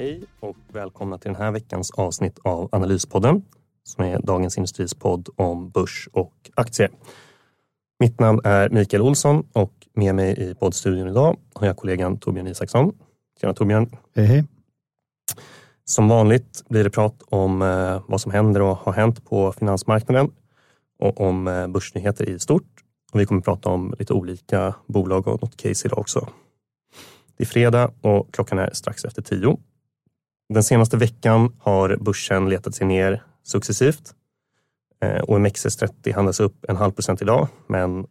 Hej och välkomna till den här veckans avsnitt av Analyspodden som är Dagens Industris podd om börs och aktier. Mitt namn är Mikael Olsson och med mig i poddstudion idag har jag kollegan Torbjörn Isaksson. Tjena Torbjörn! Hej hej! Som vanligt blir det prat om eh, vad som händer och har hänt på finansmarknaden och om eh, börsnyheter i stort. Och vi kommer prata om lite olika bolag och något case idag också. Det är fredag och klockan är strax efter tio. Den senaste veckan har börsen letat sig ner successivt. Eh, OMXS30 handlas upp en halv procent idag, men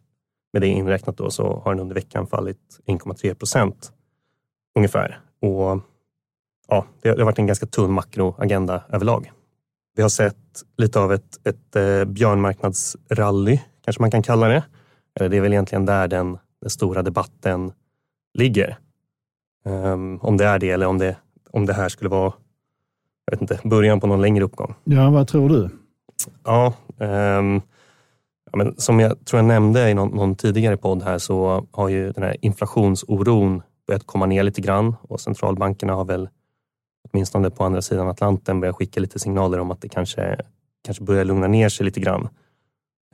med det inräknat då så har den under veckan fallit 1,3 procent ungefär. Och ja, det har varit en ganska tunn makroagenda överlag. Vi har sett lite av ett, ett eh, björnmarknadsrally, kanske man kan kalla det. Eller det är väl egentligen där den, den stora debatten ligger. Um, om det är det eller om det, om det här skulle vara jag vet inte, början på någon längre uppgång. Ja, vad tror du? Ja, um, ja men som jag tror jag nämnde i någon, någon, tidigare podd här så har ju den här inflationsoron börjat komma ner lite grann och centralbankerna har väl åtminstone på andra sidan Atlanten börjat skicka lite signaler om att det kanske, kanske börjar lugna ner sig lite grann.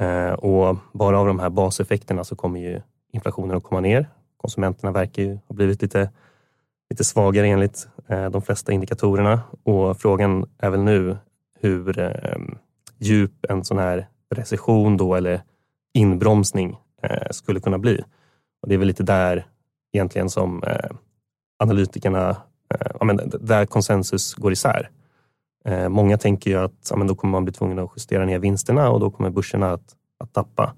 Uh, och bara av de här baseffekterna så kommer ju inflationen att komma ner. Konsumenterna verkar ju ha blivit lite lite svagare enligt Eh, de flesta indikatorerna och frågan är väl nu hur eh, djup en sån här recession då eller inbromsning eh, skulle kunna bli. Och det är väl lite där egentligen som eh, analytikerna, eh, men där konsensus går isär. Många tänker ju att ja, men då kommer man bli tvungen att justera ner vinsterna och då kommer börserna att, att tappa.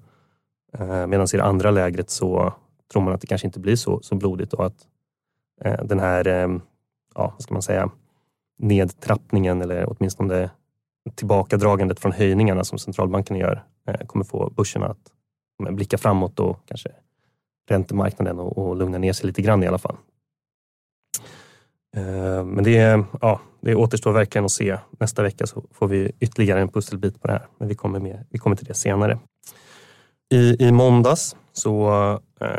Medan i det andra lägret så tror man att det kanske inte blir så, så blodigt och att Eh, den här, eh, ja, vad ska man säga, nedtrappningen eller åtminstone tillbakadragandet från höjningarna som centralbankerna gör eh, kommer få börserna att eh, blicka framåt och kanske räntemarknaden och, och lugna ner sig lite grann i alla fall. Eh, men det, ja, det återstår verkligen att se. Nästa vecka så får vi ytterligare en pusselbit på det här, men vi kommer, med, vi kommer till det senare. I, i måndags så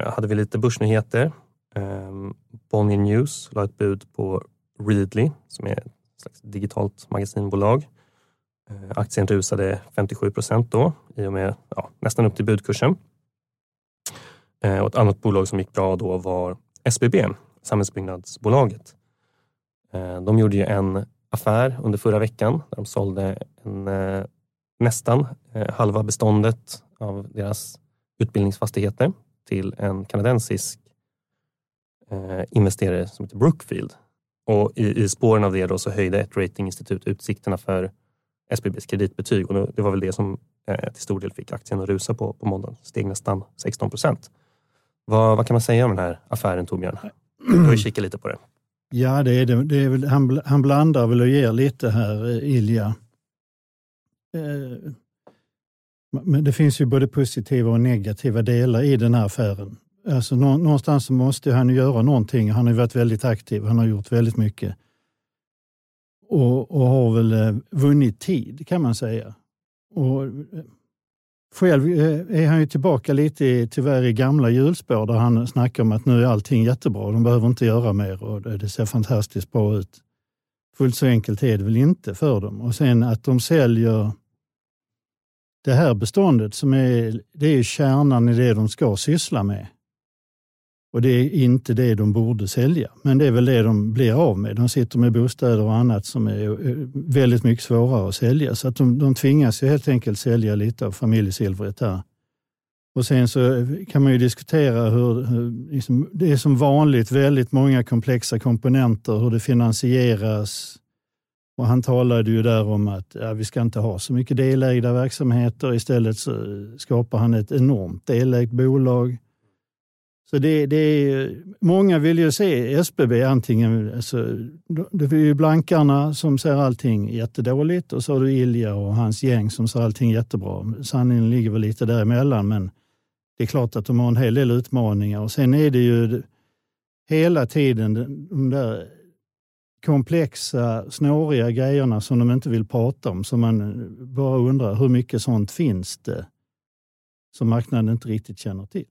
hade vi lite börsnyheter. Ehm, Bonnier News la ett bud på Readly som är ett slags digitalt magasinbolag. Eh, aktien rusade 57 procent då i och med ja, nästan upp till budkursen. Eh, och ett annat bolag som gick bra då var SBB, Samhällsbyggnadsbolaget. Eh, de gjorde ju en affär under förra veckan där de sålde en, nästan halva beståndet av deras utbildningsfastigheter till en kanadensisk Eh, investerare som heter Brookfield. Och i, i spåren av det då så höjde ett ratinginstitut utsikterna för SBBs kreditbetyg och det var väl det som eh, till stor del fick aktien att rusa på, på måndagen. Steg nästan 16 procent. Vad, vad kan man säga om den här affären Torbjörn? Du har ju kikat lite på det. Ja, det är det. det är väl, han, han blandar väl och ger lite här, eh, Ilja. Eh, men det finns ju både positiva och negativa delar i den här affären. Alltså, någonstans måste han göra någonting. Han har varit väldigt aktiv, han har gjort väldigt mycket. Och, och har väl eh, vunnit tid kan man säga. Och eh, själv eh, är han ju tillbaka lite i, tyvärr i gamla hjulspår där han snackar om att nu är allting jättebra, de behöver inte göra mer och det ser fantastiskt bra ut. Fullt så enkelt är det väl inte för dem. Och sen att de säljer det här beståndet som är, det är kärnan i det de ska syssla med. Och det är inte det de borde sälja, men det är väl det de blir av med. De sitter med bostäder och annat som är eh, väldigt mycket svårare att sälja. Så att de, de tvingas ju helt enkelt sälja lite av familjesilvret där. Och sen så eh, kan man ju diskutera hur, hur liksom, det är som vanligt väldigt många komplexa komponenter, hur det finansieras. Och han talade ju där om att ja, vi ska inte ha så mycket delägda verksamheter. Istället så skapar han ett enormt delägt bolag så det, det är, många vill ju se SBB antingen, alltså, det är ju blankarna som ser allting jättedåligt och så har du Ilja och hans gäng som ser allting jättebra. Sanningen ligger väl lite däremellan men det är klart att de har en hel del utmaningar och sen är det ju hela tiden de där komplexa, snåriga grejerna som de inte vill prata om. Så man bara undrar hur mycket sånt finns det som marknaden inte riktigt känner till.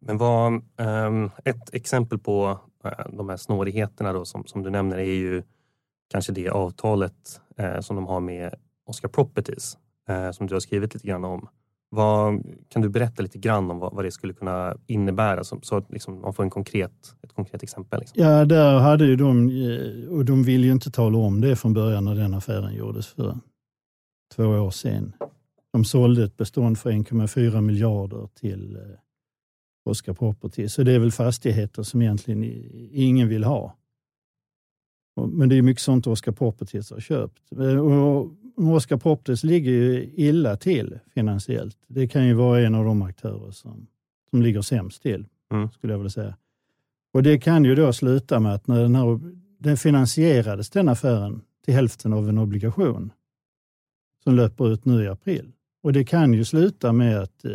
Men vad, um, ett exempel på uh, de här snårigheterna då, som, som du nämner är ju kanske det avtalet uh, som de har med Oscar Properties uh, som du har skrivit lite grann om. Vad, kan du berätta lite grann om vad, vad det skulle kunna innebära så, så att liksom man får en konkret, ett konkret exempel? Liksom. Ja, där hade ju de, och de ville ju inte tala om det från början när den affären gjordes för två år sedan. De sålde ett bestånd för 1,4 miljarder till Oscar Property. Så det är väl fastigheter som egentligen ingen vill ha. Men det är mycket sånt Oscar Properties har köpt. Och Oscar Properties ligger ju illa till finansiellt. Det kan ju vara en av de aktörer som, som ligger sämst till, mm. skulle jag vilja säga. Och Det kan ju då sluta med att när den, här, den finansierades, den affären, till hälften av en obligation som löper ut nu i april. Och Det kan ju sluta med att eh,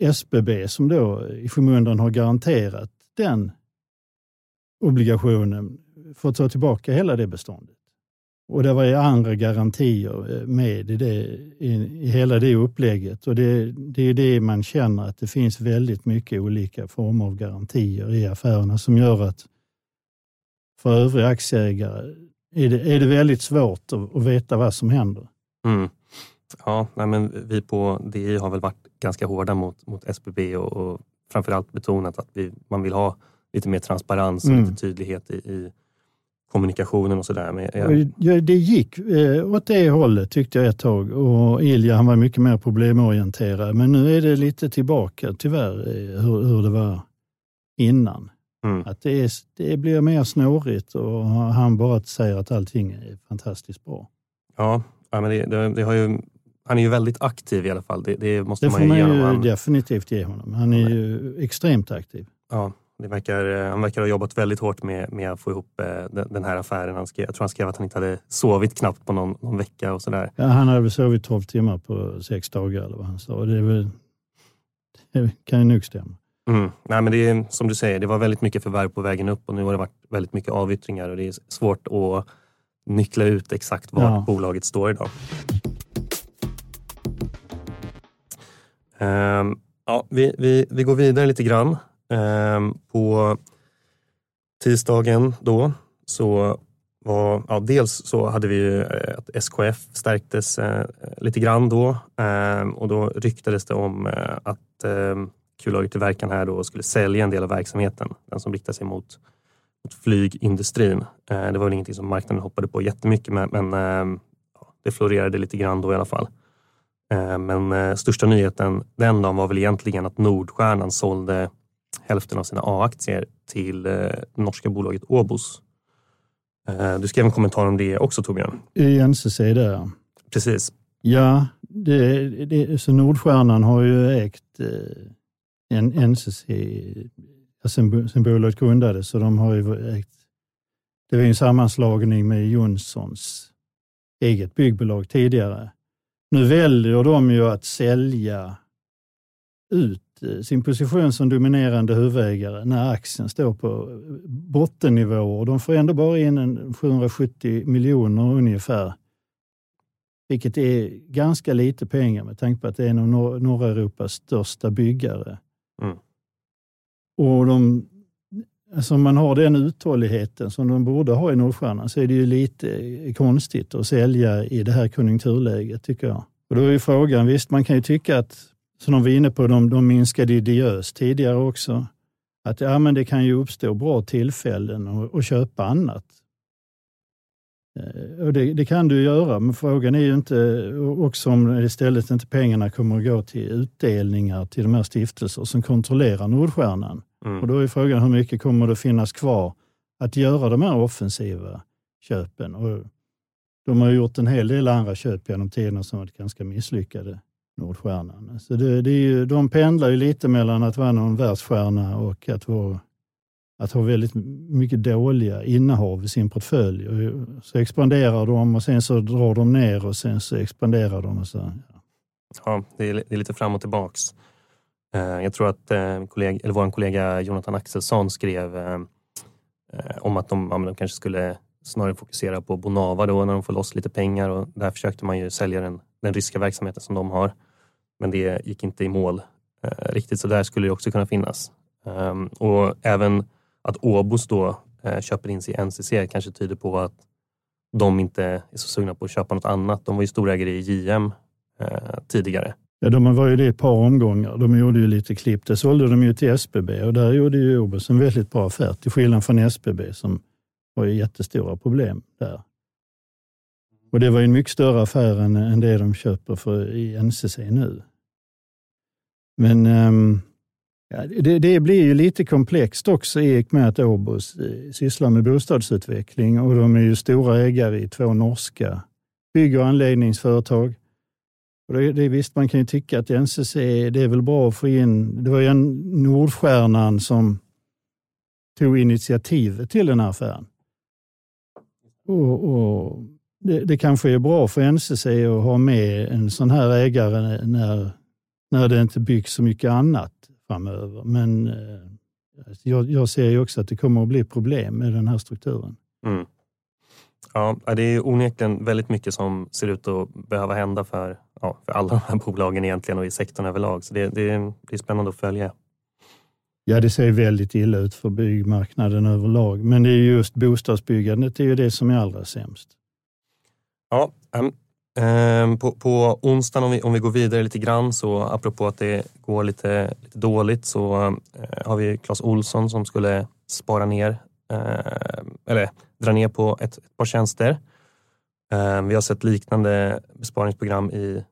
SBB som då i skymundan har garanterat den obligationen fått ta tillbaka hela det beståndet. Och det var ju andra garantier eh, med i, det, i, i hela det upplägget. Och det, det är det man känner att det finns väldigt mycket olika former av garantier i affärerna som gör att för övriga aktieägare är det, är det väldigt svårt att, att veta vad som händer. Mm. Ja, nej men vi på DI har väl varit ganska hårda mot, mot SBB och, och framförallt betonat att vi, man vill ha lite mer transparens och mm. lite tydlighet i, i kommunikationen och sådär. Ja, det gick eh, åt det hållet tyckte jag ett tag och Ilja han var mycket mer problemorienterad. Men nu är det lite tillbaka tyvärr eh, hur, hur det var innan. Mm. Att det, är, det blir mer snårigt och han bara säger att allting är fantastiskt bra. Ja, men det, det, det har ju han är ju väldigt aktiv i alla fall. Det, det måste det man får man ju, han... definitivt ge honom. Han är ju extremt aktiv. Ja, det verkar, han verkar ha jobbat väldigt hårt med, med att få ihop eh, den här affären. Han skrev, jag tror han skrev att han inte hade sovit knappt på någon, någon vecka och sådär. Ja, han hade väl sovit 12 timmar på sex dagar eller vad han sa. Det, väl, det kan ju nog stämma. Mm. Nej, men det är som du säger, det var väldigt mycket förvärv på vägen upp och nu har det varit väldigt mycket avyttringar och det är svårt att nyckla ut exakt var ja. bolaget står idag. Um, ja, vi, vi, vi går vidare lite grann. Um, på tisdagen då så var, ja, dels så hade vi eh, att SKF stärktes eh, lite grann då eh, och då ryktades det om eh, att eh, kullagertillverkaren här då skulle sälja en del av verksamheten, den som riktar sig mot, mot flygindustrin. Eh, det var väl ingenting som marknaden hoppade på jättemycket men, men eh, det florerade lite grann då i alla fall. Eh, men eh, största nyheten den dagen var väl egentligen att Nordstjärnan sålde hälften av sina A-aktier till eh, norska bolaget Åbos. Du skrev en kommentar om det också Torbjörn. I NCC där. Precis. Ja, det, det, så Nordstjärnan har ju ägt en NCC sen, sen bolaget grundades. Så de har ju ägt, det var en sammanslagning med Jonssons eget byggbolag tidigare. Nu väljer de ju att sälja ut eh, sin position som dominerande huvudägare när aktien står på bottennivåer. De får ändå bara in en 770 miljoner ungefär. Vilket är ganska lite pengar med tanke på att det är en av norra Europas största byggare. Mm. Och de, alltså om man har den uthålligheten som de borde ha i Nordstjärnan så är det ju lite konstigt att sälja i det här konjunkturläget tycker jag. Och då är ju frågan, visst man kan ju tycka att, som de var inne på, de, de minskade ideös tidigare också, att ja, men det kan ju uppstå bra tillfällen att köpa annat. Eh, och det, det, kan du göra, men frågan är ju inte också om istället inte pengarna kommer att gå till utdelningar till de här stiftelser som kontrollerar Nordstjärnan. Mm. Och då är frågan hur mycket kommer det finnas kvar att göra de här offensiva köpen? Och de har gjort en hel del andra köp genom tiderna som varit ganska misslyckade. Nordstjärnan. Så det, det är ju, de pendlar ju lite mellan att vara någon världsstjärna och att, vara, att ha väldigt mycket dåliga innehav i sin portfölj. Och så expanderar de och sen så drar de ner och sen så expanderar de. Och så, ja. ja det, är, det är lite fram och tillbaks. Eh, jag tror att eh, kollega, eller vår kollega Jonathan Axelsson skrev eh, om att de, ja, de kanske skulle snarare fokusera på Bonava då när de får loss lite pengar och där försökte man ju sälja den, den ryska verksamheten som de har. Men det gick inte i mål eh, riktigt, så där skulle det också kunna finnas. Um, och även att Åbos då eh, köper in sig i NCC kanske tyder på att de inte är så sugna på att köpa något annat. De var ju storägare i JM eh, tidigare. Ja, de var ju det i ett par omgångar. De gjorde ju lite klipp. Det sålde de ju till SBB och där gjorde ju Obos en väldigt bra affär, till skillnad från SBB som har ju jättestora problem där. Och det var ju en mycket större affär än, än det de köper för i NCC nu. Men um, ja, det, det, blir ju lite komplext också i och med att Åbos eh, sysslar med bostadsutveckling och de är ju stora ägare i två norska bygg och anläggningsföretag. Och det, det, visst, man kan ju tycka att NCC, det är väl bra att få in, det var ju en Nordstjärnan som tog initiativet till den här affären. Och, och det, det, kanske är bra för NCC att ha med en sån här ägare när, när det inte byggs så mycket annat framöver. Men eh, jag, jag ser ju också att det kommer att bli problem med den här strukturen. Mm. Ja, det är onekligen väldigt mycket som ser ut att behöva hända för, ja, för alla de här bolagen egentligen och i sektorn överlag. Så det, det, det är spännande att följa. Ja, det ser väldigt illa ut för byggmarknaden överlag. Men det är just bostadsbyggandet det är ju det som är allra sämst. Ja, um, på, på onsdagen om vi, om vi går vidare lite grann så apropå att det går lite, lite dåligt så uh, har vi Clas Olsson som skulle spara ner uh, eller dra ner på ett, ett par tjänster. Eh, vi har sett liknande besparingsprogram i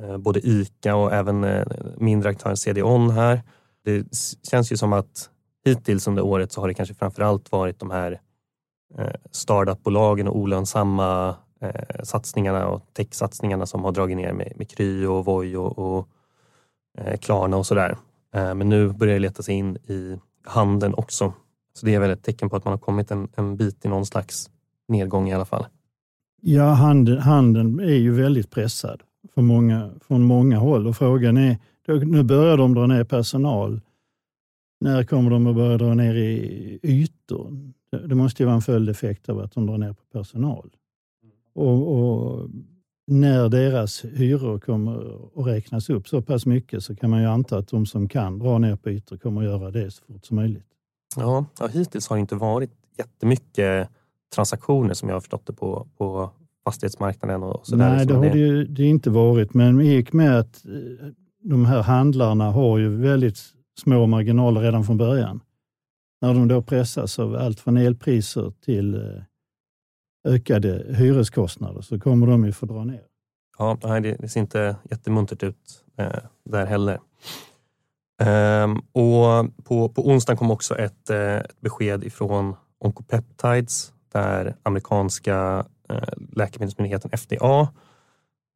eh, både ICA och även eh, mindre aktören CDON här. Det känns ju som att hittills under året så har det kanske framförallt varit de här eh, startupbolagen och olönsamma eh, satsningarna och techsatsningarna som har dragit ner med, med Kry och Voi och, och eh, Klarna och sådär. Men nu börjar det leta sig in i handeln också. Så det är väl ett tecken på att man har kommit en, en bit i någon slags nedgång i alla fall. Ja, handeln, handeln är ju väldigt pressad för många, från många håll och frågan är nu börjar de dra ner personal. När kommer de att börja dra ner i ytor? Det måste ju vara en följdeffekt av att de drar ner på personal. Och, och när deras hyror kommer att räknas upp så pass mycket så kan man ju anta att de som kan dra ner på ytor kommer att göra det så fort som möjligt. Ja, ja hittills har det inte varit jättemycket transaktioner som jag har förstått det på, på fastighetsmarknaden. Och så Nej, det har det, ju, det inte varit, men i och med att eh, de här handlarna har ju väldigt små marginaler redan från början. När de då pressas av allt från elpriser till eh, ökade hyreskostnader så kommer de ju få dra ner. Ja, det ser inte jättemuntert ut eh, där heller. Ehm, och på, på onsdagen kom också ett, eh, ett besked ifrån Oncopeptides där amerikanska eh, läkemedelsmyndigheten FDA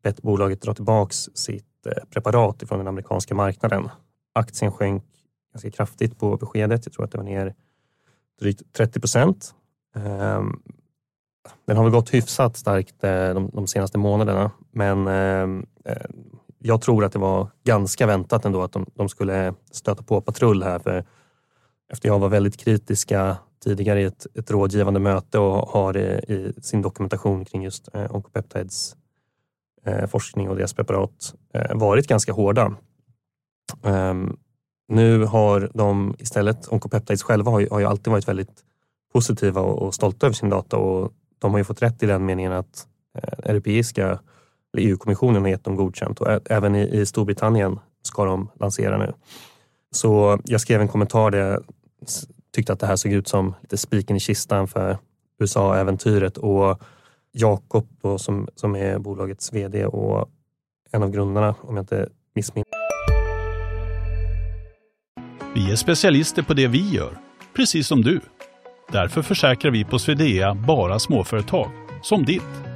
bett bolaget dra tillbaka sitt eh, preparat ifrån den amerikanska marknaden. Aktien sjönk ganska kraftigt på beskedet. Jag tror att det var ner drygt 30 procent. Ehm, den har väl gått hyfsat starkt eh, de, senaste månaderna, men ehm, jag tror att det var ganska väntat ändå att de, de skulle stöta på patrull här. För efter jag var väldigt kritiska tidigare i ett, ett rådgivande möte och har i sin dokumentation kring just eh, Oncopeptides eh, forskning och deras preparat eh, varit ganska hårda. Um, nu har de istället, Oncopeptides själva har ju, har ju alltid varit väldigt positiva och, och, stolta över sin data och de har ju fått rätt i den meningen att eh, europeiska EU-kommissionen har gett dem godkänt och även i, i Storbritannien ska de lansera nu. Så jag skrev en kommentar där jag tyckte att det här såg ut som lite spiken i kistan för USA-äventyret och Jakob som, som är bolagets VD och en av grundarna, om jag inte missminner Vi är specialister på det vi gör, precis som du. Därför försäkrar vi på Swedea bara småföretag, som ditt.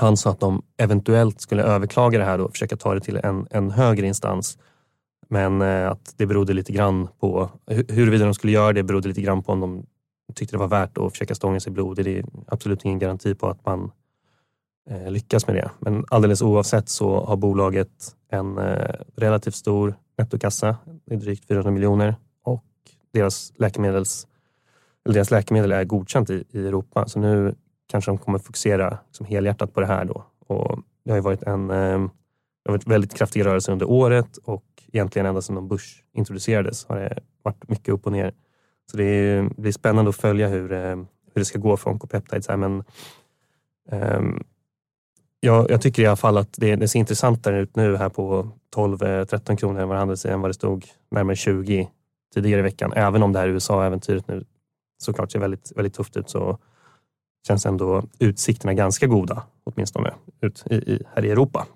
Han sa att de eventuellt skulle överklaga det här och försöka ta det till en, en högre instans. Men eh, att det berodde lite grann på huruvida de skulle göra det berodde lite grann på om de tyckte det var värt att försöka stånga sig blod. Det är absolut ingen garanti på att man eh, lyckas med det. Men alldeles oavsett så har bolaget en eh, relativt stor nettokassa, drygt 400 miljoner och deras, läkemedels, eller deras läkemedel är godkänt i, i Europa. Så nu kanske de kommer fokusera liksom helhjärtat på det här. Då. Och det har ju varit en ehm, det har varit väldigt kraftig rörelse under året och egentligen ända sedan de börs introducerades har det varit mycket upp och ner. Så det blir spännande att följa hur, ehm, hur det ska gå för Oncopeptides. Här, men, um, jag, jag, tycker i alla fall att det, det ser intressantare ut nu här på 12-13 eh, kronor var handels än vad det stod närmare 20 tidigare i veckan. Även om det här USA-äventyret nu såklart ser väldigt, väldigt tufft ut så känns ändå utsikterna ganska goda, åtminstone ut i, i, här i Europa.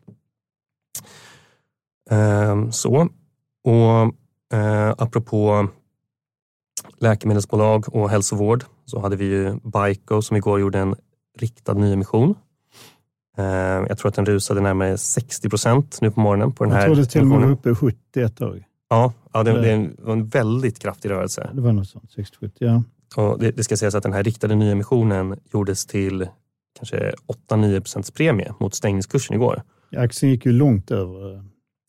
Um, så, och uh, apropå läkemedelsbolag och hälsovård så hade vi ju Bico som igår gjorde en riktad nyemission. Uh, jag tror att den rusade närmare 60 procent nu på morgonen. På den jag här trodde till och med var uppe 70 ett tag. Ja, ja det, det var en väldigt kraftig rörelse. Det var något sånt, 60-70, ja. Och det, det, ska sägas att den här riktade nyemissionen gjordes till kanske 8-9 procents premie mot stängningskursen igår. Aktien gick ju långt över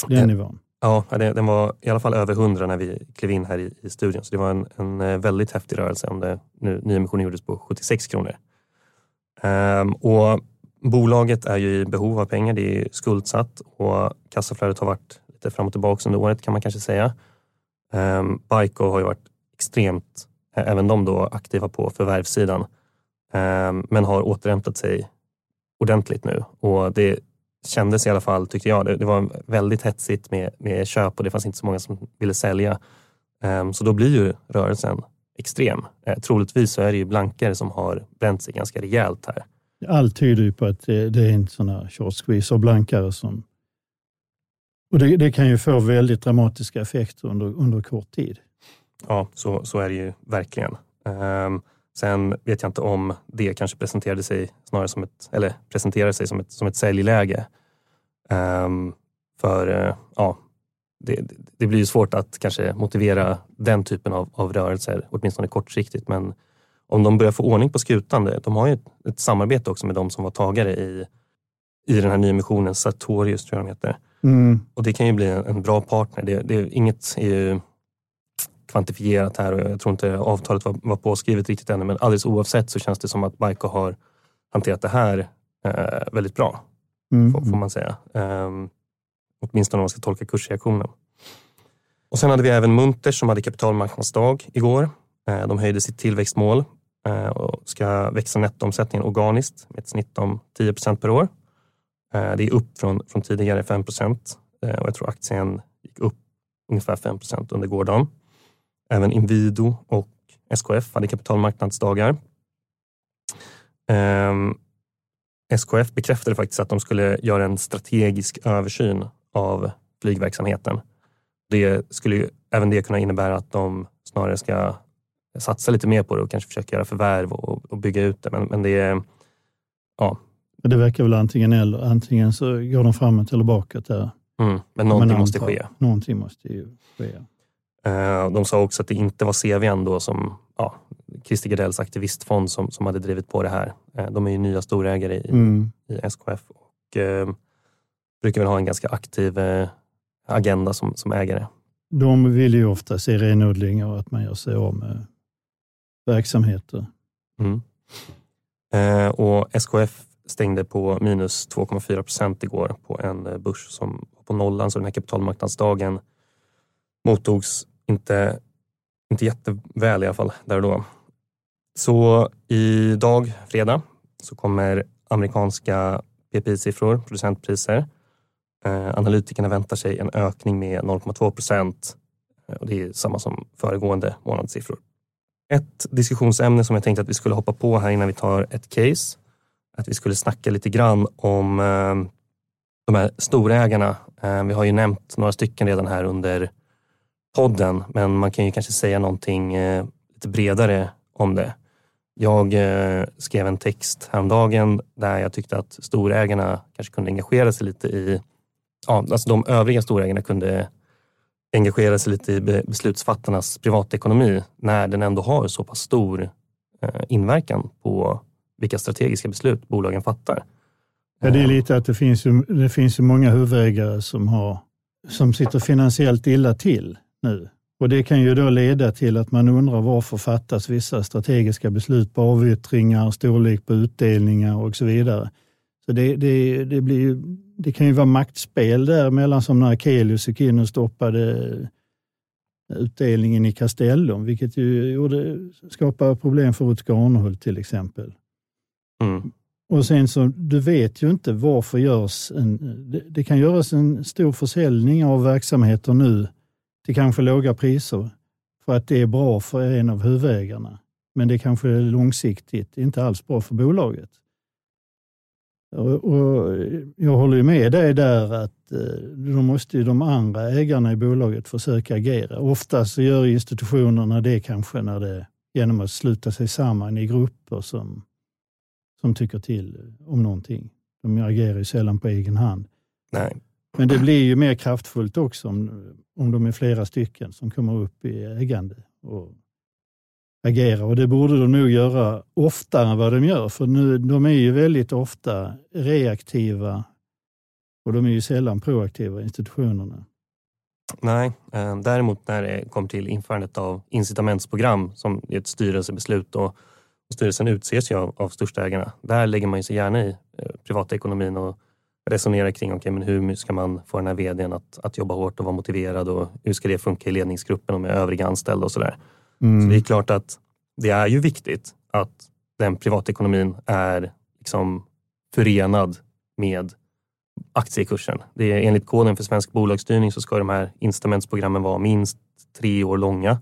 den ja, nivån. Ja, den var i alla fall över 100 när vi klev in här i, i studion. Så det var en, en eh, väldigt häftig rörelse om det nu nyemissionen gjordes på 76 kronor. Um, och bolaget är ju i behov av pengar. Det är skuldsatt och kassaflödet har varit lite fram och tillbaka under året kan man kanske säga. Um, Bico har ju varit extremt även de då aktiva på förvärvssidan, ehm, men har återhämtat sig ordentligt nu. Och det kändes i alla fall, tyckte jag, det, var väldigt hetsigt med, med köp och det fanns inte så många som ville sälja. Ehm, så då blir ju rörelsen extrem. Troligtvis så är det ju blankare som har bränt sig ganska rejält här. Allt tyder ju på att det, det är inte sådana short squeeze och blankare som... Och det, det, kan ju få väldigt dramatiska effekter under, under kort tid. Ja, så, så är det ju verkligen. Um, sen vet jag inte om det kanske presenterade sig snarare som ett, eller presenterade sig som ett, som ett säljläge. Um, för uh, ja, det, det, blir ju svårt att kanske motivera den typen av, av rörelser, åtminstone kortsiktigt. Men om de börjar få ordning på skutan, de har ju ett, ett samarbete också med de som var tagare i, i den här nyemissionen, Sartorius tror jag de heter. Mm. Och det kan ju bli en, en bra partner. Det, det, inget är ju kvantifierat här och jag tror inte avtalet var, var påskrivet riktigt ännu men alldeles oavsett så känns det som att Baiko har hanterat det här eh, väldigt bra. Mm. Får, får, man säga. Um, åtminstone om man ska tolka kursreaktionen. Och sen hade vi även Munters som hade kapitalmarknadsdag igår. Eh, de höjde sitt tillväxtmål eh, och ska växa nettoomsättningen organiskt med ett snitt om 10 procent per år. Eh, det är upp från, från tidigare 5 procent eh, och jag tror aktien gick upp ungefär 5 procent under gårdagen. Även Inwido och SKF hade kapitalmarknadsdagar. Ehm, SKF bekräftade faktiskt att de skulle göra en strategisk översyn av flygverksamheten. Det skulle ju, även det kunna innebära att de snarare ska satsa lite mer på det och kanske försöka göra förvärv och, och bygga ut det. Men, men det är, ja. Det verkar väl antingen eller. Antingen så går de framåt eller bakåt där. Mm, men någonting måste ske. Någonting måste ju ske. Eh, de sa också att det inte var CVN då som ja, Christer Gardells aktivistfond som, som hade drivit på det här. Eh, de är ju nya storägare i, mm. i SKF och eh, brukar väl ha en ganska aktiv eh, agenda som, som ägare. De vill ju ofta se renodling och att man gör sig av med verksamheter. Mm. Eh, och SKF stängde på minus 2,4 procent igår på en börs som var på nollan, så den här kapitalmarknadsdagen mottogs inte, inte jätteväl i alla fall där och då. Så idag, fredag, så kommer amerikanska PPI-siffror, producentpriser. Eh, analytikerna väntar sig en ökning med 0,2 procent eh, och det är samma som föregående månadssiffror. Ett diskussionsämne som jag tänkte att vi skulle hoppa på här innan vi tar ett case, att vi skulle snacka lite grann om eh, de här storägarna. Eh, vi har ju nämnt några stycken redan här under podden, men man kan ju kanske säga någonting eh, lite bredare om det. Jag eh, skrev en text häromdagen där jag tyckte att storägarna kanske kunde engagera sig lite i ja, alltså de övriga storägarna kunde engagera sig lite i beslutsfattarnas privatekonomi när den ändå har så pass stor eh, inverkan på vilka strategiska beslut bolagen fattar. Ja, det är lite att det finns ju, det finns ju många huvudägare som, har, som sitter finansiellt illa till nu. Och Det kan ju då leda till att man undrar varför fattas vissa strategiska beslut på avyttringar, storlek på utdelningar och så vidare. Så det, det, det, blir, det kan ju vara maktspel där mellan som när Akelius gick in och stoppade utdelningen i Castellum, vilket ju gjorde, skapade problem för Rutger Arnhult till exempel. Mm. Och sen så, du vet ju inte varför görs en... Det, det, kan göras en stor försäljning av verksamheter nu till kanske låga priser för att det är bra för en av huvudägarna. Men det kanske är långsiktigt inte alls bra för bolaget. Och jag håller med dig där att eh, då måste de andra ägarna i bolaget försöka agera. Ofta så gör institutionerna det kanske när det, genom att sluta sig samman i grupper som, som tycker till om någonting. De agerar ju sällan på egen hand. Nej. Men det blir ju mer kraftfullt också om, om de är flera stycken som kommer upp i ägande och agerar. och det borde de nog göra oftare än vad de gör. För nu, de är ju väldigt ofta reaktiva och de är ju sällan proaktiva, institutionerna. Nej, eh, däremot när det kommer till införandet av incitamentsprogram som är ett styrelsebeslut och, styrelsen utses ju av, av största ägarna. Där lägger man ju sig gärna i eh, privatekonomin och resonerar kring okay, men hur ska man få den här vdn att, att jobba hårt och vara motiverad och hur ska det funka i ledningsgruppen och med övriga anställda och sådär. Mm. Så det är klart att det är ju viktigt att den privatekonomin är liksom förenad med aktiekursen. Det är enligt koden för svensk bolagsstyrning så ska de här incitamentsprogrammen vara minst tre år långa.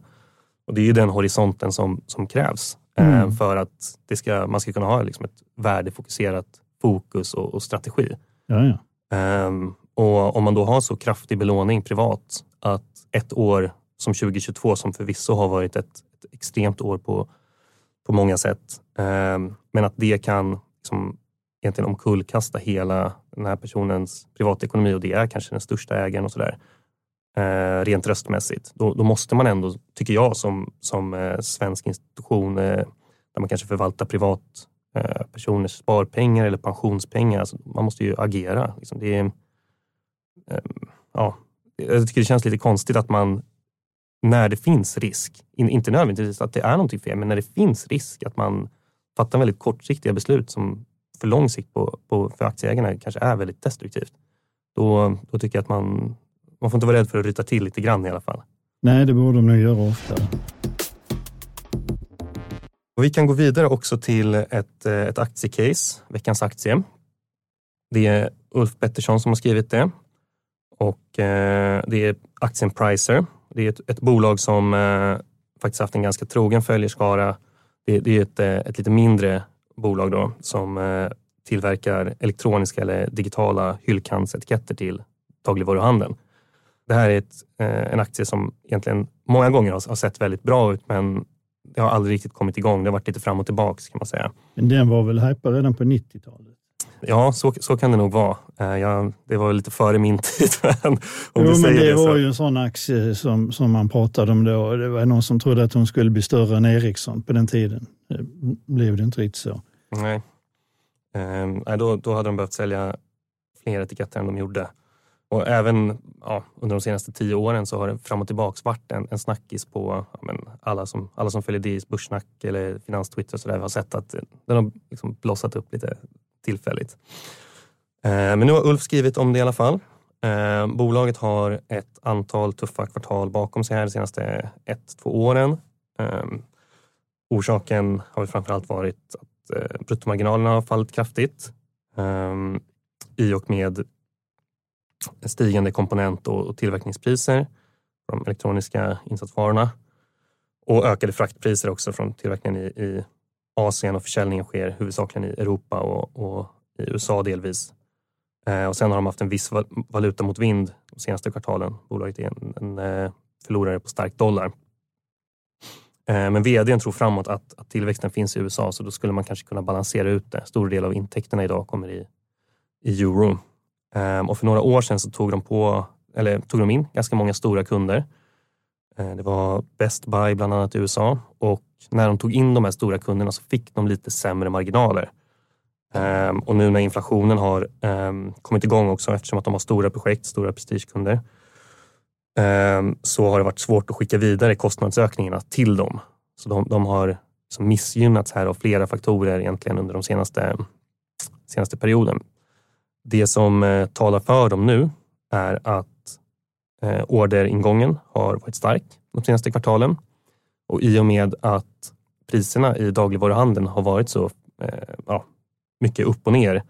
Och det är ju den horisonten som, som krävs eh, mm. för att det ska, man ska kunna ha liksom ett värdefokuserat fokus och, och strategi. Ja, ja. Um, och om man då har så kraftig belåning privat att ett år som 2022 som förvisso har varit ett, ett extremt år på, på många sätt. um, men att det kan liksom, egentligen omkullkasta hela den här personens privatekonomi och det är kanske den största ägaren och sådär. Eh, rent röstmässigt. Då, då, måste man ändå, tycker jag, som, som eh, svensk institution eh, där man kanske förvaltar privat Eh, personers sparpengar eller pensionspengar. Alltså, man måste ju agera. Liksom. Det är, eh, ja, jag tycker det känns lite konstigt att man när det finns risk, inte nödvändigtvis att det är någonting fel, men när det finns risk att man fattar väldigt kortsiktiga beslut som för lång sikt på, på, för aktieägarna kanske är väldigt destruktivt. Då, då tycker jag att man, man får inte vara rädd för att ryta till lite grann i alla fall. Nej, det borde de nog göra oftare. Och vi kan gå vidare också till ett, eh, ett aktiecase, veckans aktie. Det är Ulf Pettersson som har skrivit det och eh, det är aktien Pricer det är ett, ett bolag som eh, faktiskt haft en ganska trogen följerskara. Det, det är ett, eh, ett lite mindre bolag då som eh, tillverkar elektroniska eller digitala hyllkantsetiketter till dagligvaruhandeln. Det här är ett, eh, en aktie som egentligen många gånger har, har, sett väldigt bra ut men det har aldrig riktigt kommit igång. Det har varit lite fram och tillbaks kan man säga. Men den var väl hypad redan på 90-talet? Ja, så, så kan det nog vara. Eh, jag, det var lite före min tid. Men, om jo, men det, det var ju en sån aktie som, som man pratade om då. Det var någon som trodde att hon skulle bli större än Ericsson på den tiden. Det blev det inte riktigt så. Nej, ehm, då, då hade de behövt sälja fler etiketter än de gjorde. Och även ja, under de senaste tio åren så har det fram och tillbaka varit en, en snackis på ja, men alla, som, alla som följer DIs börssnack eller finanstwitter och sådär. har sett att eh, den har liksom blossat upp lite tillfälligt. Eh, men nu har Ulf skrivit om det i alla fall. Eh, bolaget har ett antal tuffa kvartal bakom sig här de senaste ett, två åren. Eh, orsaken har väl framförallt varit att eh, bruttomarginalerna har fallit kraftigt eh, i och med stigande komponent och tillverkningspriser på de elektroniska insatsvarorna och ökade fraktpriser också från tillverkningen i, i Asien och försäljningen sker huvudsakligen i Europa och, och i USA delvis. Eh, och sen har de haft en viss valuta mot vind de senaste kvartalen. Bolaget är en, en eh, förlorare på stark dollar. Eh, men vdn tror framåt att, att, tillväxten finns i USA så då skulle man kanske kunna balansera ut det. Stor del av intäkterna idag kommer i, i euro. Ehm, och för några år sedan så tog de, på, eller tog de in ganska många stora kunder. Ehm, det var Best Buy bland annat i USA och när de tog in de här stora kunderna så fick de lite sämre marginaler. Ehm, och nu när inflationen har kommit igång också eftersom att de har stora projekt, stora prestigekunder, så har det varit svårt att skicka vidare kostnadsökningarna till dem. Så de, de har liksom missgynnats här av flera faktorer egentligen under de senaste, senaste perioden. Det som eh, talar för dem nu är att eh, orderingången har varit stark de senaste kvartalen och i och med att priserna i dagligvaruhandeln har varit så eh, ja, mycket upp och ner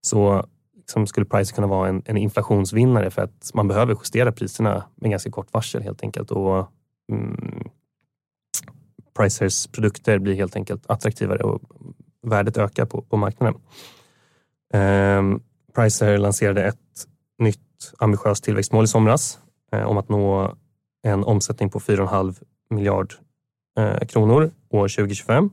så liksom skulle Pricer kunna vara en, en, inflationsvinnare för att man behöver justera priserna med ganska kort varsel helt enkelt. Och, mm, Pricers produkter blir helt enkelt attraktivare och värdet ökar på, på marknaden. Ehm, Pricer lanserade ett nytt ambitiöst tillväxtmål i somras eh, om att nå en omsättning på 4,5 miljard eh, kronor år 2025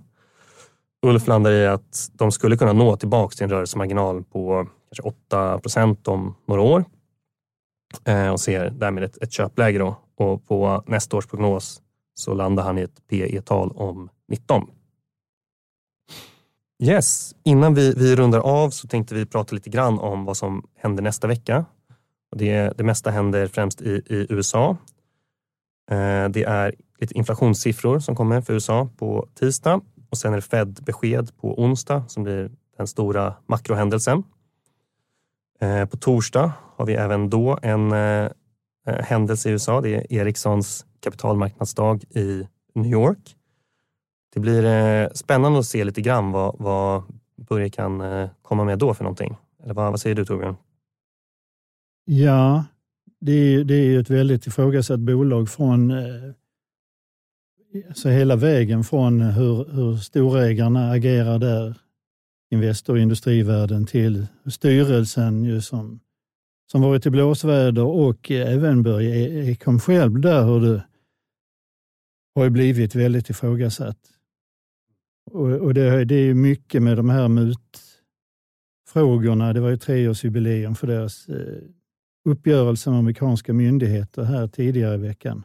Ulf landar i att de skulle kunna nå tillbaka till en rörelsemarginal på kanske 8 procent om några år eh, och ser därmed ett, ett köpläge. Då. Och på nästa års prognos så landar han i ett PE-tal om 19. Yes, innan vi, vi rundar av så tänkte vi prata lite grann om vad som händer nästa vecka. Det, det mesta händer främst i, i USA. Eh, det är lite inflationssiffror som kommer för USA på tisdag och sen är det Fed-besked på onsdag som blir den stora makrohändelsen. Eh, på torsdag har vi även då en eh, eh händelse i USA. Det är Ericssons kapitalmarknadsdag i New York. Det blir eh, spännande att se lite grann vad, vad Börje kan eh, komma med då för någonting. Eller vad, vad säger du Torbjörn? Ja, det är, det är ett väldigt ifrågasatt bolag från så hela vägen från hur, hur storägarna agerar där, Investor och industrivärlden, till styrelsen ju som, som varit i blåsväder och även Börje Ekholm själv där hur det har blivit väldigt ifrågasatt. Och, och det, det är mycket med de här mutfrågorna. Det var ju treårsjubileum för deras eh, uppgörelse med amerikanska myndigheter här tidigare i veckan.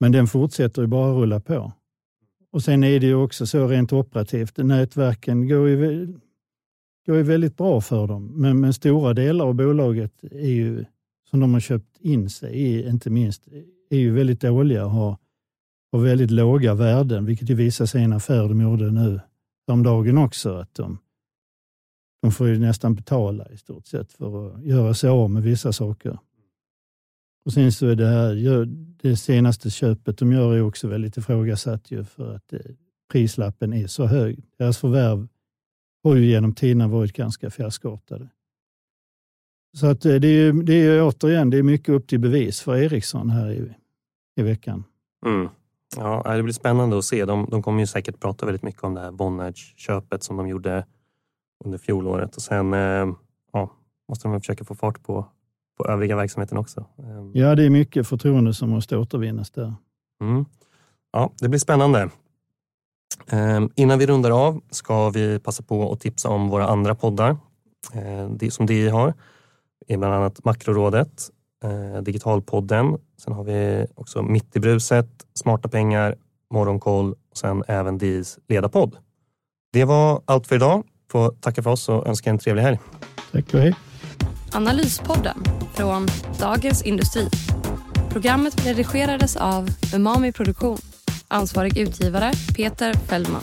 Men den fortsätter ju bara rulla på. Och Sen är det ju också så rent operativt, nätverken går ju, går ju väldigt bra för dem. Men, men stora delar av bolaget är ju, som de har köpt in sig i, inte minst, är ju väldigt dåliga och har, och väldigt låga värden, vilket ju visar sig i en affär de gjorde nu dagen också. Att de, de får ju nästan betala i stort sett för att göra sig av med vissa saker. Och sen så är det här, det senaste köpet de gör är också väldigt ifrågasatt ju för att eh, prislappen är så hög. Deras förvärv har ju genom tiderna varit ganska fiaskoartade. Så att eh, det är, det är återigen, det är mycket upp till bevis för Ericsson här i, i veckan. Mm. Ja, det blir spännande att se. De, de kommer ju säkert prata väldigt mycket om det här Vonage-köpet som de gjorde under fjolåret och sen eh, ja, måste de försöka få fart på på övriga verksamheten också. Ehm. Ja, det är mycket förtroende som måste återvinnas där. Mm. Ja, det blir spännande. Um, innan vi rundar av ska vi passa på att tipsa om våra andra poddar det som DI har. Är bland annat Makrorådet, Digitalpodden. Sen har vi också Mitt i bruset, Smarta pengar, Morgonkoll och sen även DIs ledarpodd. Det var allt för idag. Får tacka för oss och önska en trevlig helg. Tack och hej. Analyspodden från Dagens Industri. Programmet redigerades av Umami Produktion. Ansvarig utgivare Peter Fellman.